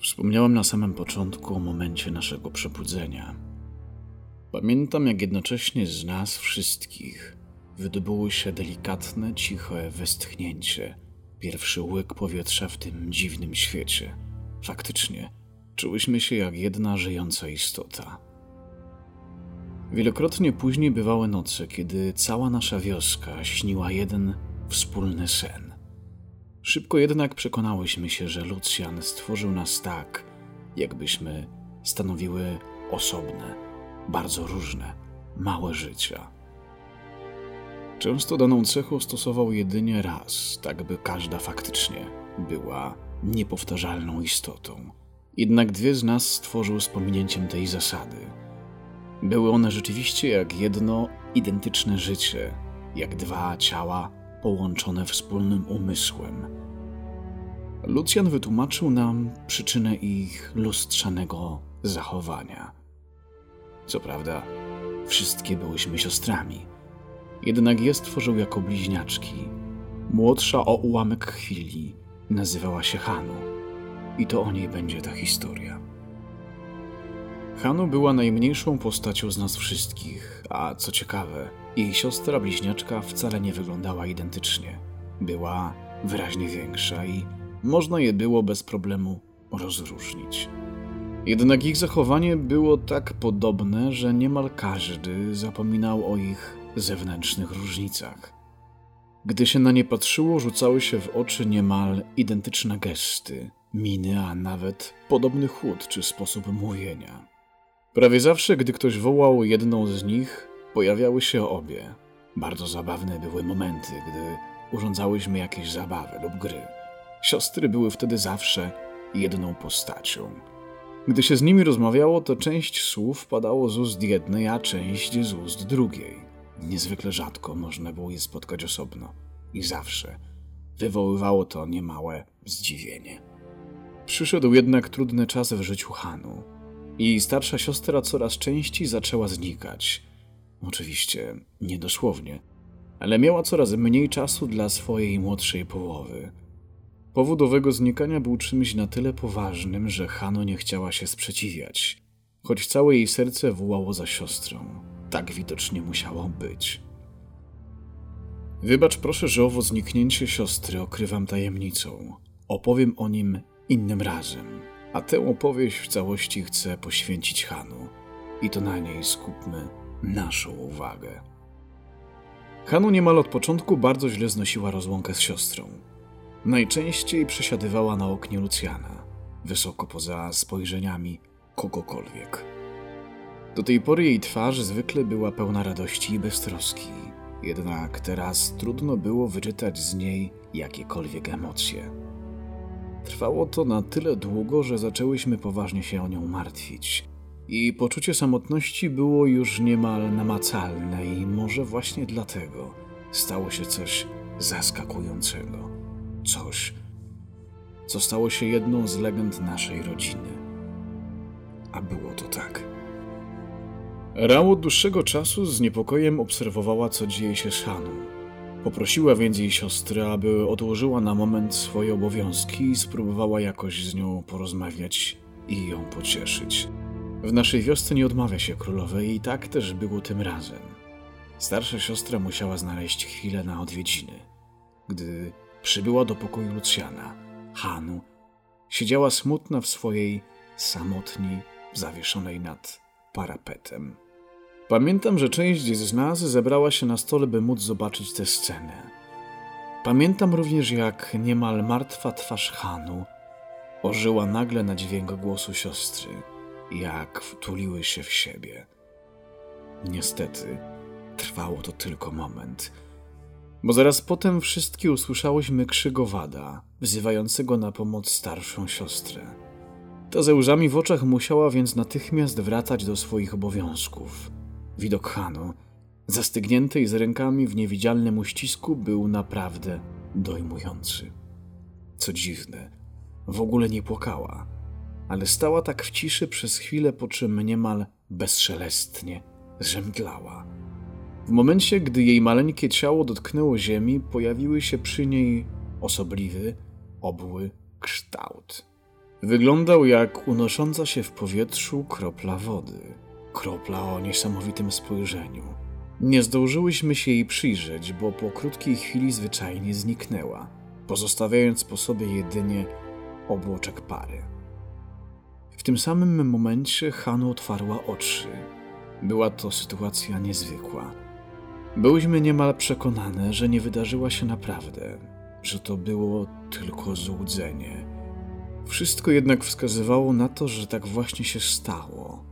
Wspomniałem na samym początku o momencie naszego przebudzenia. Pamiętam, jak jednocześnie z nas wszystkich wydobyło się delikatne, ciche westchnięcie, pierwszy łyk powietrza w tym dziwnym świecie. Faktycznie, czułyśmy się jak jedna żyjąca istota. Wielokrotnie później bywały noce, kiedy cała nasza wioska śniła jeden wspólny sen. Szybko jednak przekonałyśmy się, że Lucjan stworzył nas tak, jakbyśmy stanowiły osobne, bardzo różne, małe życia. Często daną cechę stosował jedynie raz, tak by każda faktycznie była niepowtarzalną istotą. Jednak dwie z nas stworzył z pominięciem tej zasady. Były one rzeczywiście jak jedno identyczne życie, jak dwa ciała połączone wspólnym umysłem. Lucjan wytłumaczył nam przyczynę ich lustrzanego zachowania. Co prawda, wszystkie byłyśmy siostrami. Jednak je stworzył jako bliźniaczki. Młodsza o ułamek chwili nazywała się Hanu. I to o niej będzie ta historia. Hanu była najmniejszą postacią z nas wszystkich, a co ciekawe, jej siostra bliźniaczka wcale nie wyglądała identycznie. Była wyraźnie większa i można je było bez problemu rozróżnić. Jednak ich zachowanie było tak podobne, że niemal każdy zapominał o ich zewnętrznych różnicach. Gdy się na nie patrzyło, rzucały się w oczy niemal identyczne gesty, miny, a nawet podobny chód czy sposób mówienia. Prawie zawsze, gdy ktoś wołał jedną z nich, pojawiały się obie. Bardzo zabawne były momenty, gdy urządzałyśmy jakieś zabawy lub gry. Siostry były wtedy zawsze jedną postacią. Gdy się z nimi rozmawiało, to część słów padało z ust jednej, a część z ust drugiej. Niezwykle rzadko można było je spotkać osobno i zawsze wywoływało to niemałe zdziwienie. Przyszedł jednak trudny czas w życiu Hanu. i starsza siostra coraz częściej zaczęła znikać. Oczywiście niedosłownie, ale miała coraz mniej czasu dla swojej młodszej połowy. Powód owego znikania był czymś na tyle poważnym, że Hano nie chciała się sprzeciwiać, choć całe jej serce wołało za siostrą. Tak widocznie musiało być. Wybacz proszę, że owo zniknięcie siostry okrywam tajemnicą. Opowiem o nim innym razem, a tę opowieść w całości chcę poświęcić Hanu i to na niej skupmy naszą uwagę. Hanu niemal od początku bardzo źle znosiła rozłąkę z siostrą. Najczęściej przesiadywała na oknie Lucjana, wysoko poza spojrzeniami kogokolwiek. Do tej pory jej twarz zwykle była pełna radości i beztroski, jednak teraz trudno było wyczytać z niej jakiekolwiek emocje. Trwało to na tyle długo, że zaczęłyśmy poważnie się o nią martwić. I poczucie samotności było już niemal namacalne, i może właśnie dlatego stało się coś zaskakującego. Coś, co stało się jedną z legend naszej rodziny. A było to tak. Rao od dłuższego czasu z niepokojem obserwowała, co dzieje się z Haną. Poprosiła więc jej siostrę, aby odłożyła na moment swoje obowiązki i spróbowała jakoś z nią porozmawiać i ją pocieszyć. W naszej wiosce nie odmawia się królowej i tak też było tym razem. Starsza siostra musiała znaleźć chwilę na odwiedziny. Gdy przybyła do pokoju Lucjana, Hanu siedziała smutna w swojej samotni, zawieszonej nad parapetem. Pamiętam, że część z nas zebrała się na stole, by móc zobaczyć tę scenę. Pamiętam również, jak niemal martwa twarz Hanu ożyła nagle na dźwięk głosu siostry, jak wtuliły się w siebie. Niestety, trwało to tylko moment, bo zaraz potem wszystkie usłyszałyśmy krzyk owada, wzywającego na pomoc starszą siostrę. Ta ze łzami w oczach musiała więc natychmiast wracać do swoich obowiązków – Widok Hanu, zastygniętej z rękami w niewidzialnym uścisku, był naprawdę dojmujący. Co dziwne, w ogóle nie płakała, ale stała tak w ciszy przez chwilę, po czym niemal bezszelestnie zemdlała. W momencie, gdy jej maleńkie ciało dotknęło ziemi, pojawiły się przy niej osobliwy, obły kształt. Wyglądał jak unosząca się w powietrzu kropla wody. Kropla o niesamowitym spojrzeniu. Nie zdążyłyśmy się jej przyjrzeć, bo po krótkiej chwili zwyczajnie zniknęła, pozostawiając po sobie jedynie obłoczek pary. Tym samym momencie Hanu otwarła oczy. Była to sytuacja niezwykła. Byłyśmy niemal przekonane, że nie wydarzyła się naprawdę, że to było tylko złudzenie. Wszystko jednak wskazywało na to, że tak właśnie się stało.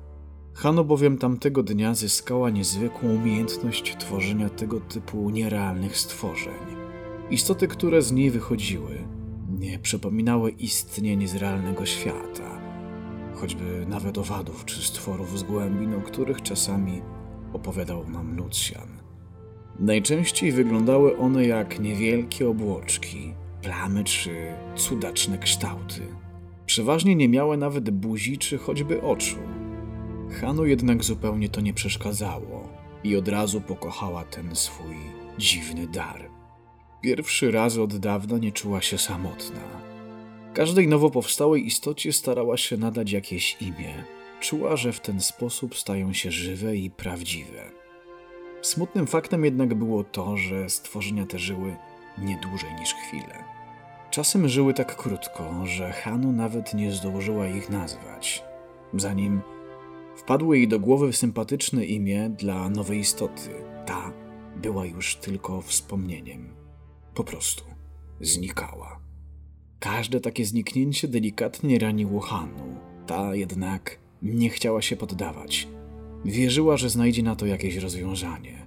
Hano bowiem tamtego dnia zyskała niezwykłą umiejętność tworzenia tego typu nierealnych stworzeń. Istoty, które z niej wychodziły, nie przypominały istnienie z realnego świata, choćby nawet owadów czy stworów z głębin, o których czasami opowiadał nam Lucjan. Najczęściej wyglądały one jak niewielkie obłoczki, plamy czy cudaczne kształty. Przeważnie nie miały nawet buzi czy choćby oczu. Hanu jednak zupełnie to nie przeszkadzało i od razu pokochała ten swój dziwny dar. Pierwszy raz od dawna nie czuła się samotna. Każdej nowo powstałej istocie starała się nadać jakieś imię. Czuła, że w ten sposób stają się żywe i prawdziwe. Smutnym faktem jednak było to, że stworzenia te żyły nie dłużej niż chwilę. Czasem żyły tak krótko, że Hanu nawet nie zdążyła ich nazwać. Zanim wpadło jej do głowy sympatyczne imię dla nowej istoty, ta była już tylko wspomnieniem. Po prostu znikała. Każde takie zniknięcie delikatnie raniło Hanu. Ta jednak nie chciała się poddawać. Wierzyła, że znajdzie na to jakieś rozwiązanie.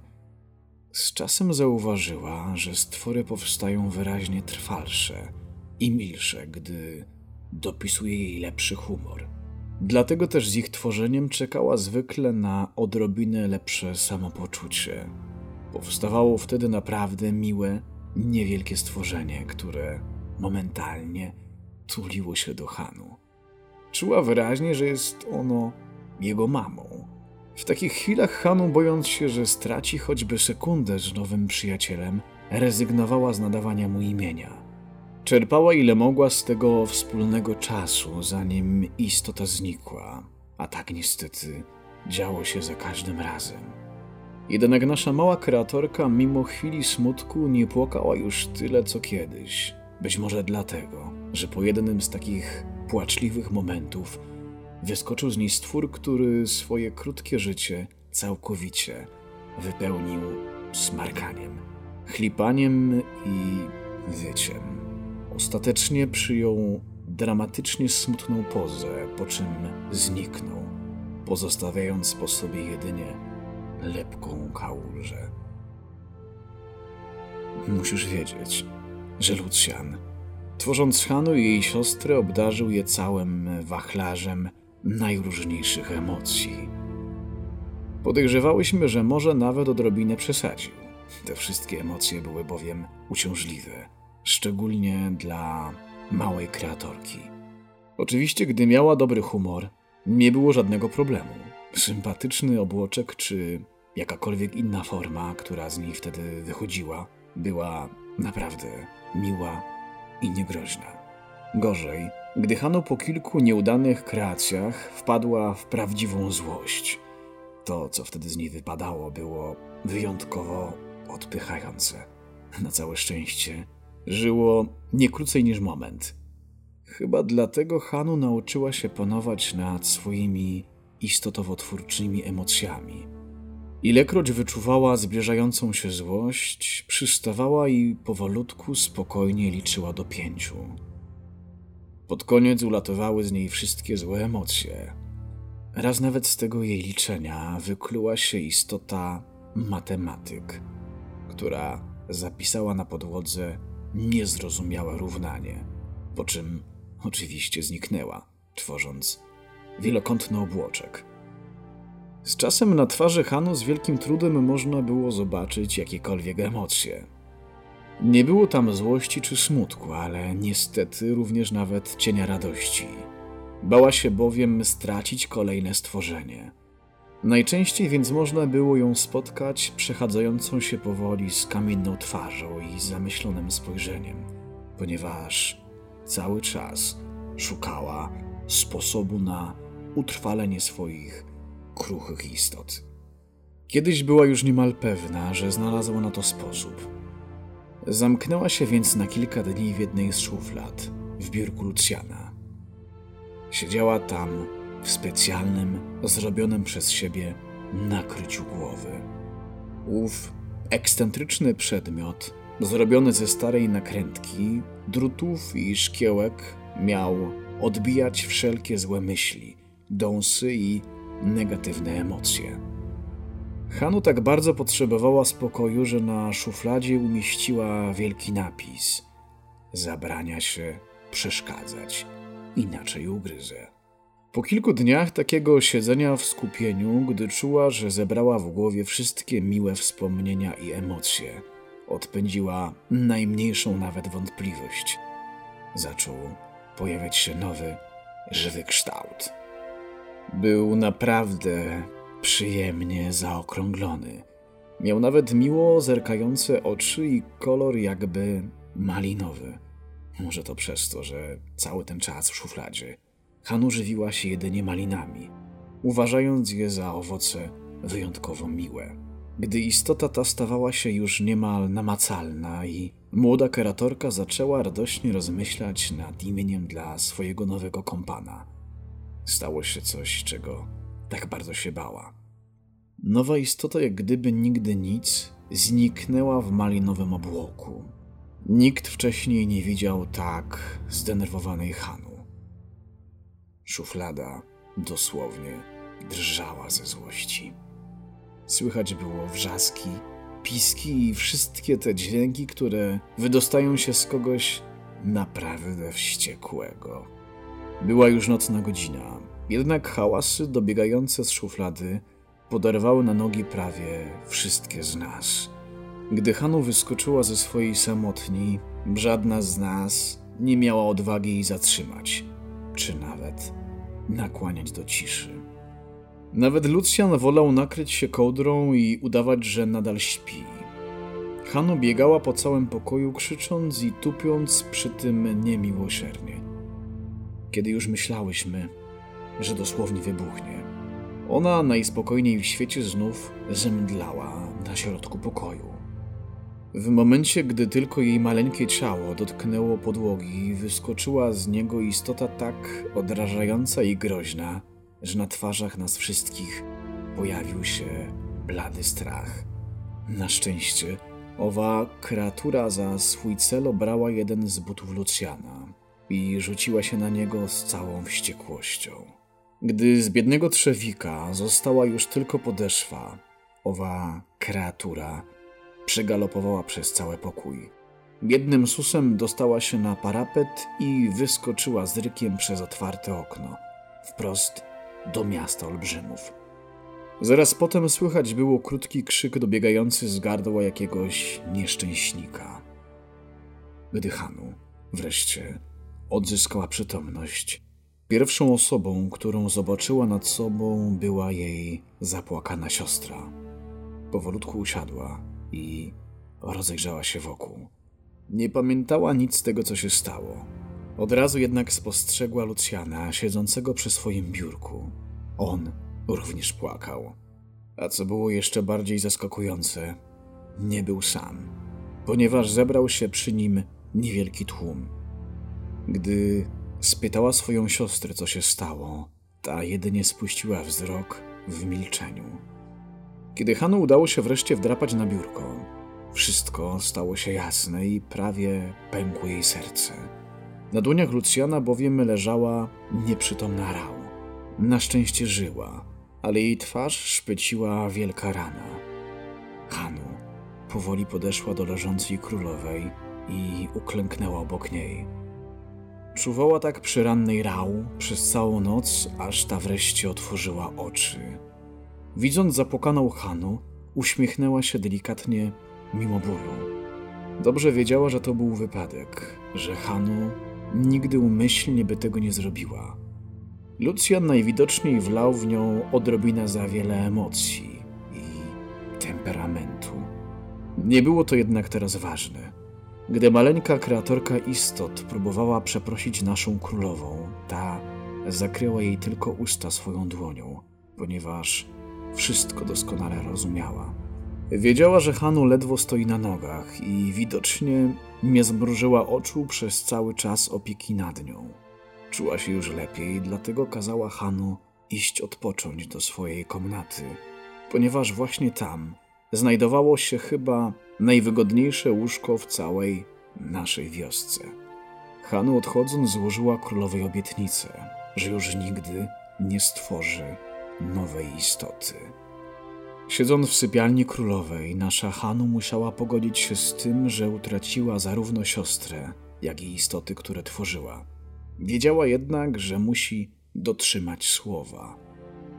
Z czasem zauważyła, że stwory powstają wyraźnie trwalsze i milsze, gdy dopisuje jej lepszy humor. Dlatego też z ich tworzeniem czekała zwykle na odrobinę lepsze samopoczucie. Powstawało wtedy naprawdę miłe, niewielkie stworzenie, które momentalnie tuliło się do Hanu. Czuła wyraźnie, że jest ono jego mamą. W takich chwilach Hanu, bojąc się, że straci choćby sekundę z nowym przyjacielem, rezygnowała z nadawania mu imienia. Czerpała ile mogła z tego wspólnego czasu, zanim istota znikła, a tak niestety działo się za każdym razem. Jednak nasza mała kreatorka, mimo chwili smutku, nie płakała już tyle co kiedyś. Być może dlatego, że po jednym z takich płaczliwych momentów wyskoczył z niej stwór, który swoje krótkie życie całkowicie wypełnił smarkaniem, chlipaniem i wyciem. Ostatecznie przyjął dramatycznie smutną pozę, po czym zniknął, pozostawiając po sobie jedynie lepką kałużę. Musisz wiedzieć, że Lucjan, tworząc Hanu i jej siostrę, obdarzył je całym wachlarzem najróżniejszych emocji. Podejrzewałyśmy, że może nawet odrobinę przesadził. Te wszystkie emocje były bowiem uciążliwe, szczególnie dla małej kreatorki. Oczywiście, gdy miała dobry humor, nie było żadnego problemu. Sympatyczny obłoczek czy jakakolwiek inna forma, która z niej wtedy wychodziła, była naprawdę miła i niegroźna. Gorzej, gdy Hano po kilku nieudanych kreacjach wpadła w prawdziwą złość. To, co wtedy z niej wypadało, było wyjątkowo odpychające. Na całe szczęście żyło nie krócej niż moment. Chyba dlatego Hanu nauczyła się panować nad swoimi istotowotwórczymi emocjami. Ilekroć wyczuwała zbliżającą się złość, przystawała i powolutku spokojnie liczyła do pięciu. Pod koniec ulatowały z niej wszystkie złe emocje. Raz nawet z tego jej liczenia wykluła się istota matematyk, która zapisała na podłodze niezrozumiałe równanie, po czym oczywiście zniknęła, tworząc wielokątny obłoczek. Z czasem na twarzy Hanu z wielkim trudem można było zobaczyć jakiekolwiek emocje. Nie było tam złości czy smutku, ale niestety również nawet cienia radości. Bała się bowiem stracić kolejne stworzenie. Najczęściej więc można było ją spotkać przechadzającą się powoli z kamienną twarzą i zamyślonym spojrzeniem, ponieważ cały czas szukała sposobu na utrwalenie swoich kruchych istot. Kiedyś była już niemal pewna, że znalazła na to sposób. Zamknęła się więc na kilka dni w jednej z szuflad w biurku Lucjana. Siedziała tam w specjalnym, zrobionym przez siebie nakryciu głowy. Ów ekscentryczny przedmiot, zrobiony ze starej nakrętki, drutów i szkiełek, miał odbijać wszelkie złe myśli, dąsy i negatywne emocje. Hanu tak bardzo potrzebowała spokoju, że na szufladzie umieściła wielki napis: Zabrania się przeszkadzać, inaczej ugryzę. Po kilku dniach takiego siedzenia w skupieniu, gdy czuła, że zebrała w głowie wszystkie miłe wspomnienia i emocje, odpędziła najmniejszą nawet wątpliwość. Zaczął pojawiać się nowy, żywy kształt. Był naprawdę przyjemnie zaokrąglony. Miał nawet miło zerkające oczy i kolor jakby malinowy. Może to przez to, że cały ten czas w szufladzie Hanu żywiła się jedynie malinami, uważając je za owoce wyjątkowo miłe. Gdy istota ta stawała się już niemal namacalna i młoda keratorka zaczęła radośnie rozmyślać nad imieniem dla swojego nowego kompana. Stało się coś, czego tak bardzo się bała. Nowa istota, jak gdyby nigdy nic, zniknęła w malinowym obłoku. Nikt wcześniej nie widział tak zdenerwowanej Hanu. Szuflada dosłownie drżała ze złości. Słychać było wrzaski, piski i wszystkie te dźwięki, które wydostają się z kogoś naprawdę wściekłego. Była już nocna godzina, jednak hałasy dobiegające z szuflady poderwały na nogi prawie wszystkie z nas. Gdy Hanu wyskoczyła ze swojej samotni, żadna z nas nie miała odwagi jej zatrzymać, czy nawet nakłaniać do ciszy. Nawet Lucjan wolał nakryć się kołdrą i udawać, że nadal śpi. Hanu biegała po całym pokoju, krzycząc i tupiąc przy tym niemiłosiernie. Kiedy już myślałyśmy, że dosłownie wybuchnie, ona najspokojniej w świecie znów zemdlała na środku pokoju. W momencie, gdy tylko jej maleńkie ciało dotknęło podłogi, wyskoczyła z niego istota tak odrażająca i groźna, że na twarzach nas wszystkich pojawił się blady strach. Na szczęście, owa kreatura za swój cel obrała jeden z butów Lucjana i rzuciła się na niego z całą wściekłością. Gdy z biednego trzewika została już tylko podeszwa, owa kreatura przegalopowała przez cały pokój. Jednym susem dostała się na parapet i wyskoczyła z rykiem przez otwarte okno, wprost do miasta olbrzymów. Zaraz potem słychać było krótki krzyk dobiegający z gardła jakiegoś nieszczęśnika. Gdy Hanu wreszcie odzyskała przytomność, pierwszą osobą, którą zobaczyła nad sobą, była jej zapłakana siostra. Powolutku usiadła i rozejrzała się wokół. Nie pamiętała nic z tego, co się stało. Od razu jednak spostrzegła Lucjana siedzącego przy swoim biurku. On również płakał. A co było jeszcze bardziej zaskakujące, nie był sam, ponieważ zebrał się przy nim niewielki tłum. Gdy spytała swoją siostrę, co się stało, ta jedynie spuściła wzrok w milczeniu. Kiedy Hanu udało się wreszcie wdrapać na biurko, wszystko stało się jasne i prawie pękło jej serce. Na dłoniach Lucjana bowiem leżała nieprzytomna Rał. Na szczęście żyła, ale jej twarz szpeciła wielka rana. Hanu powoli podeszła do leżącej królowej i uklęknęła obok niej. Czuwała tak przy rannej Rał przez całą noc, aż ta wreszcie otworzyła oczy. Widząc zapłakaną Hanu, uśmiechnęła się delikatnie mimo bólu. Dobrze wiedziała, że to był wypadek, że Hanu nigdy umyślnie by tego nie zrobiła. Lucjan najwidoczniej wlał w nią odrobinę za wiele emocji i temperamentu. Nie było to jednak teraz ważne. Gdy maleńka kreatorka istot próbowała przeprosić naszą królową, ta zakryła jej tylko usta swoją dłonią, ponieważ wszystko doskonale rozumiała. Wiedziała, że Hanu ledwo stoi na nogach i widocznie nie zmrużyła oczu przez cały czas opieki nad nią. Czuła się już lepiej, dlatego kazała Hanu iść odpocząć do swojej komnaty, ponieważ właśnie tam znajdowało się chyba najwygodniejsze łóżko w całej naszej wiosce. Hanu odchodząc złożyła królowej obietnicę, że już nigdy nie stworzy nowej istoty. Siedząc w sypialni królowej, nasza Hanu musiała pogodzić się z tym, że utraciła zarówno siostrę, jak i istoty, które tworzyła. Wiedziała jednak, że musi dotrzymać słowa.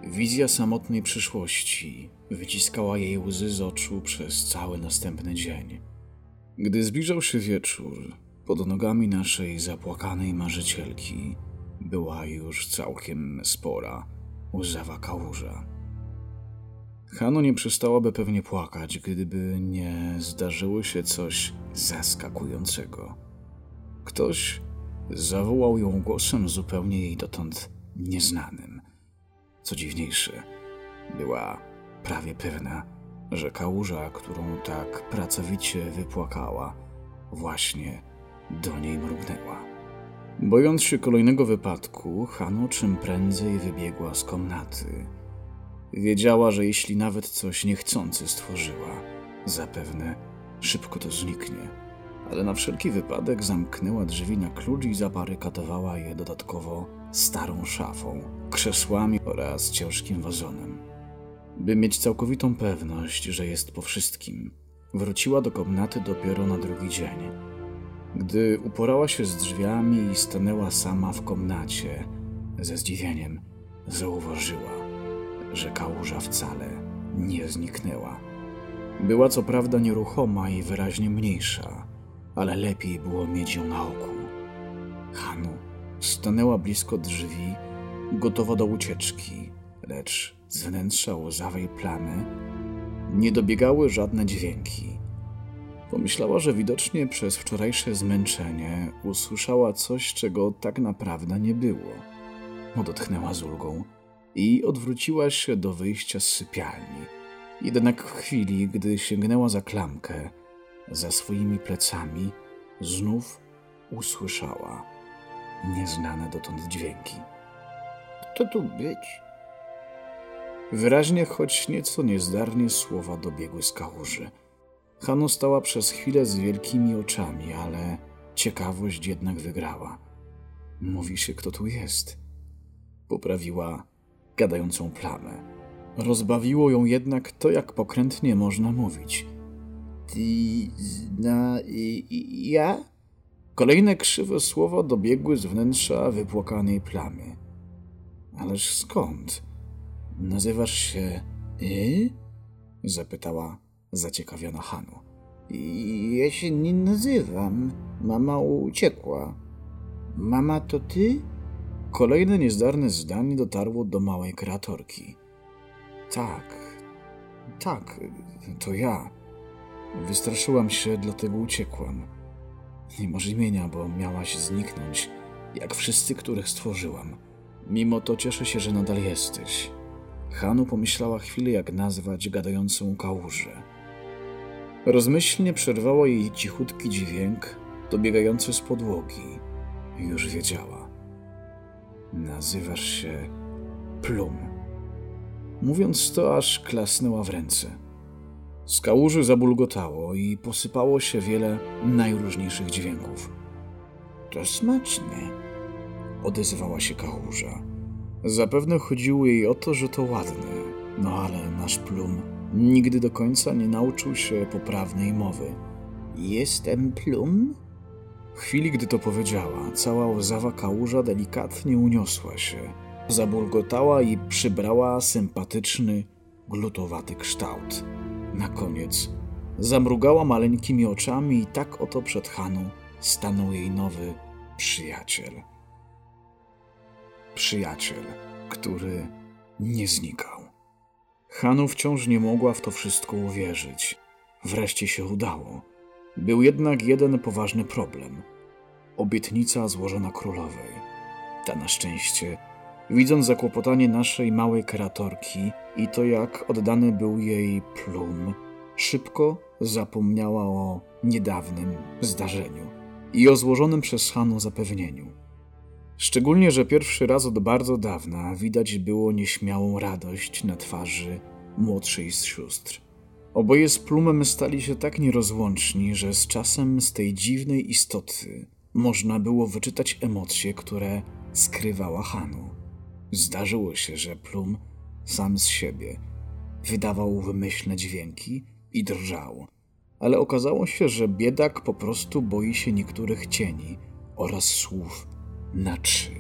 Wizja samotnej przyszłości wyciskała jej łzy z oczu przez cały następny dzień. Gdy zbliżał się wieczór, pod nogami naszej zapłakanej marzycielki była już całkiem spora łzawa kałuża. Hano nie przestałaby pewnie płakać, gdyby nie zdarzyło się coś zaskakującego. Ktoś zawołał ją głosem zupełnie jej dotąd nieznanym. Co dziwniejsze, była prawie pewna, że kałuża, którą tak pracowicie wypłakała, właśnie do niej mrugnęła. Bojąc się kolejnego wypadku, Hano czym prędzej wybiegła z komnaty. Wiedziała, że jeśli nawet coś niechcący stworzyła, zapewne szybko to zniknie. Ale na wszelki wypadek zamknęła drzwi na klucz i zabarykadowała je dodatkowo starą szafą, krzesłami oraz ciężkim wazonem. By mieć całkowitą pewność, że jest po wszystkim, wróciła do komnaty dopiero na drugi dzień. Gdy uporała się z drzwiami i stanęła sama w komnacie, ze zdziwieniem zauważyła, że kałuża wcale nie zniknęła. Była co prawda nieruchoma i wyraźnie mniejsza, ale lepiej było mieć ją na oku. Hanu stanęła blisko drzwi, gotowa do ucieczki, lecz z wnętrza łzawej plamy nie dobiegały żadne dźwięki. Pomyślała, że widocznie przez wczorajsze zmęczenie usłyszała coś, czego tak naprawdę nie było. Odetchnęła z ulgą i odwróciła się do wyjścia z sypialni. Jednak w chwili, gdy sięgnęła za klamkę, za swoimi plecami, znów usłyszała nieznane dotąd dźwięki. Kto tu być? Wyraźnie, choć nieco niezdarnie, słowa dobiegły z kałuży. Hanu stała przez chwilę z wielkimi oczami, ale ciekawość jednak wygrała. Mówi się, kto tu jest. Poprawiła gadającą plamę. Rozbawiło ją jednak to, jak pokrętnie można mówić. Ty zna... ja? Kolejne krzywe słowa dobiegły z wnętrza wypłakanej plamy. Ależ skąd? Nazywasz się... Y? Zapytała zaciekawiona Hanu. Ja się nie nazywam. Mama uciekła. Mama to ty? Kolejne niezdarne zdanie dotarło do małej kreatorki. Tak, tak, to ja. Wystraszyłam się, dlatego uciekłam. Nie masz imienia, bo miałaś zniknąć, jak wszyscy, których stworzyłam. Mimo to cieszę się, że nadal jesteś. Hanu pomyślała chwilę, jak nazwać gadającą kałużę. Rozmyślnie przerwało jej cichutki dźwięk dobiegający z podłogi. Już wiedziała. Nazywasz się Plum. Mówiąc to, aż klasnęła w ręce. Z kałuży zabulgotało i posypało się wiele najróżniejszych dźwięków. To smaczne, odezwała się kałuża. Zapewne chodziło jej o to, że to ładne, no ale nasz plum nigdy do końca nie nauczył się poprawnej mowy. Jestem plum? W chwili, gdy to powiedziała, cała łzawa kałuża delikatnie uniosła się. Zabulgotała i przybrała sympatyczny, glutowaty kształt. Na koniec zamrugała maleńkimi oczami i tak oto przed Haną stanął jej nowy przyjaciel. Przyjaciel, który nie znikał. Hanu wciąż nie mogła w to wszystko uwierzyć. Wreszcie się udało. Był jednak jeden poważny problem. Obietnica złożona królowej. Ta na szczęście, widząc zakłopotanie naszej małej kreatorki i to jak oddany był jej plum, szybko zapomniała o niedawnym zdarzeniu i o złożonym przez Hanu zapewnieniu. Szczególnie, że pierwszy raz od bardzo dawna widać było nieśmiałą radość na twarzy młodszej z sióstr. Oboje z plumem stali się tak nierozłączni, że z czasem z tej dziwnej istoty można było wyczytać emocje, które skrywała Hanu. Zdarzyło się, że plum sam z siebie wydawał wymyślne dźwięki i drżał, ale okazało się, że biedak po prostu boi się niektórych cieni oraz słów na trzy.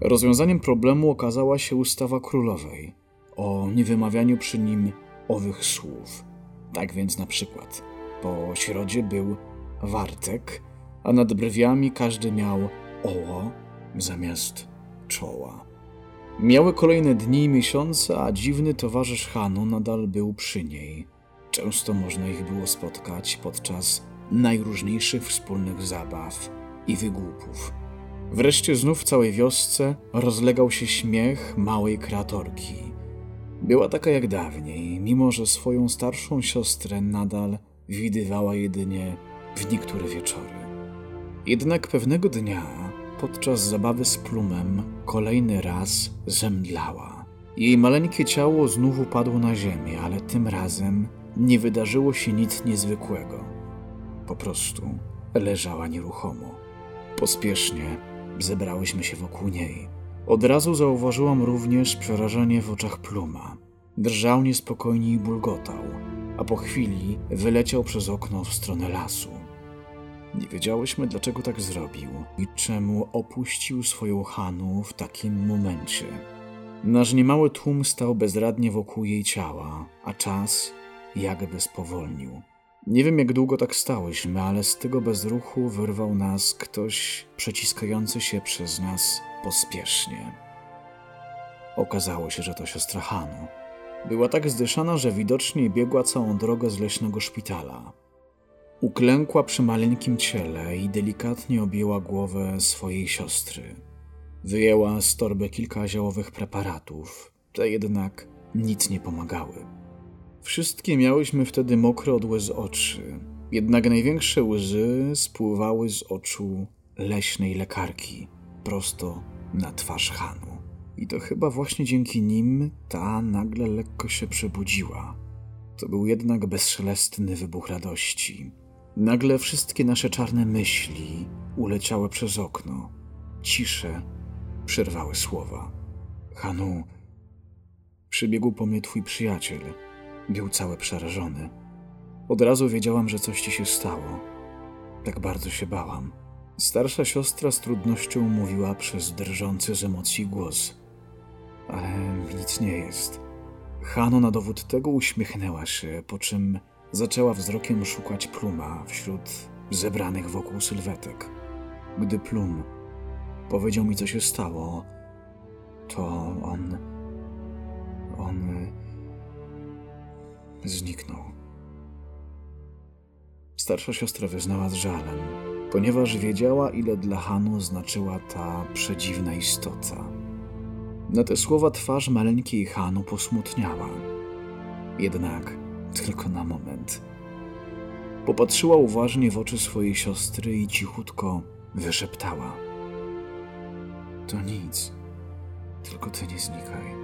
Rozwiązaniem problemu okazała się ustawa królowej o niewymawianiu przy nim owych słów. Tak więc na przykład po środzie był wartek, a nad brwiami każdy miał oło zamiast czoła. Miały kolejne dni i miesiące, a dziwny towarzysz Hanu nadal był przy niej. Często można ich było spotkać podczas najróżniejszych wspólnych zabaw i wygłupów. Wreszcie znów w całej wiosce rozlegał się śmiech małej kreatorki. Była taka jak dawniej, mimo że swoją starszą siostrę nadal widywała jedynie w niektóre wieczory. Jednak pewnego dnia, podczas zabawy z plumem, kolejny raz zemdlała. Jej maleńkie ciało znów upadło na ziemię, ale tym razem nie wydarzyło się nic niezwykłego. Po prostu leżała nieruchomo. Pospiesznie zebrałyśmy się wokół niej. Od razu zauważyłam również przerażenie w oczach pluma. Drżał niespokojnie i bulgotał, a po chwili wyleciał przez okno w stronę lasu. Nie wiedziałyśmy, dlaczego tak zrobił i czemu opuścił swoją Hanu w takim momencie. Nasz niemały tłum stał bezradnie wokół jej ciała, a czas jakby spowolnił. Nie wiem, jak długo tak stałyśmy, ale z tego bezruchu wyrwał nas ktoś przeciskający się przez nas pospiesznie. Okazało się, że to siostra Hanu. Była tak zdyszana, że widocznie biegła całą drogę z leśnego szpitala. Uklękła przy maleńkim ciele i delikatnie objęła głowę swojej siostry. Wyjęła z torby kilka ziołowych preparatów, te jednak nic nie pomagały. Wszystkie miałyśmy wtedy mokre od łez oczy, jednak największe łzy spływały z oczu leśnej lekarki, prosto na twarz Hanu. I to chyba właśnie dzięki nim ta nagle lekko się przebudziła. To był jednak bezszelestny wybuch radości. Nagle wszystkie nasze czarne myśli uleciały przez okno. Cisze przerwały słowa. Hanu, przybiegł po mnie twój przyjaciel. Był cały przerażony. Od razu wiedziałam, że coś ci się stało. Tak bardzo się bałam. Starsza siostra z trudnością mówiła przez drżący z emocji głos. Ale nic nie jest. Hano na dowód tego uśmiechnęła się, po czym zaczęła wzrokiem szukać pluma wśród zebranych wokół sylwetek. Gdy plum powiedział mi, co się stało, to on. on. zniknął. Starsza siostra wyznała z żalem, ponieważ wiedziała, ile dla Hanu znaczyła ta przedziwna istota. Na te słowa twarz maleńkiej Hanu posmutniała. Jednak tylko na moment. Popatrzyła uważnie w oczy swojej siostry i cichutko wyszeptała. To nic, tylko ty nie znikaj.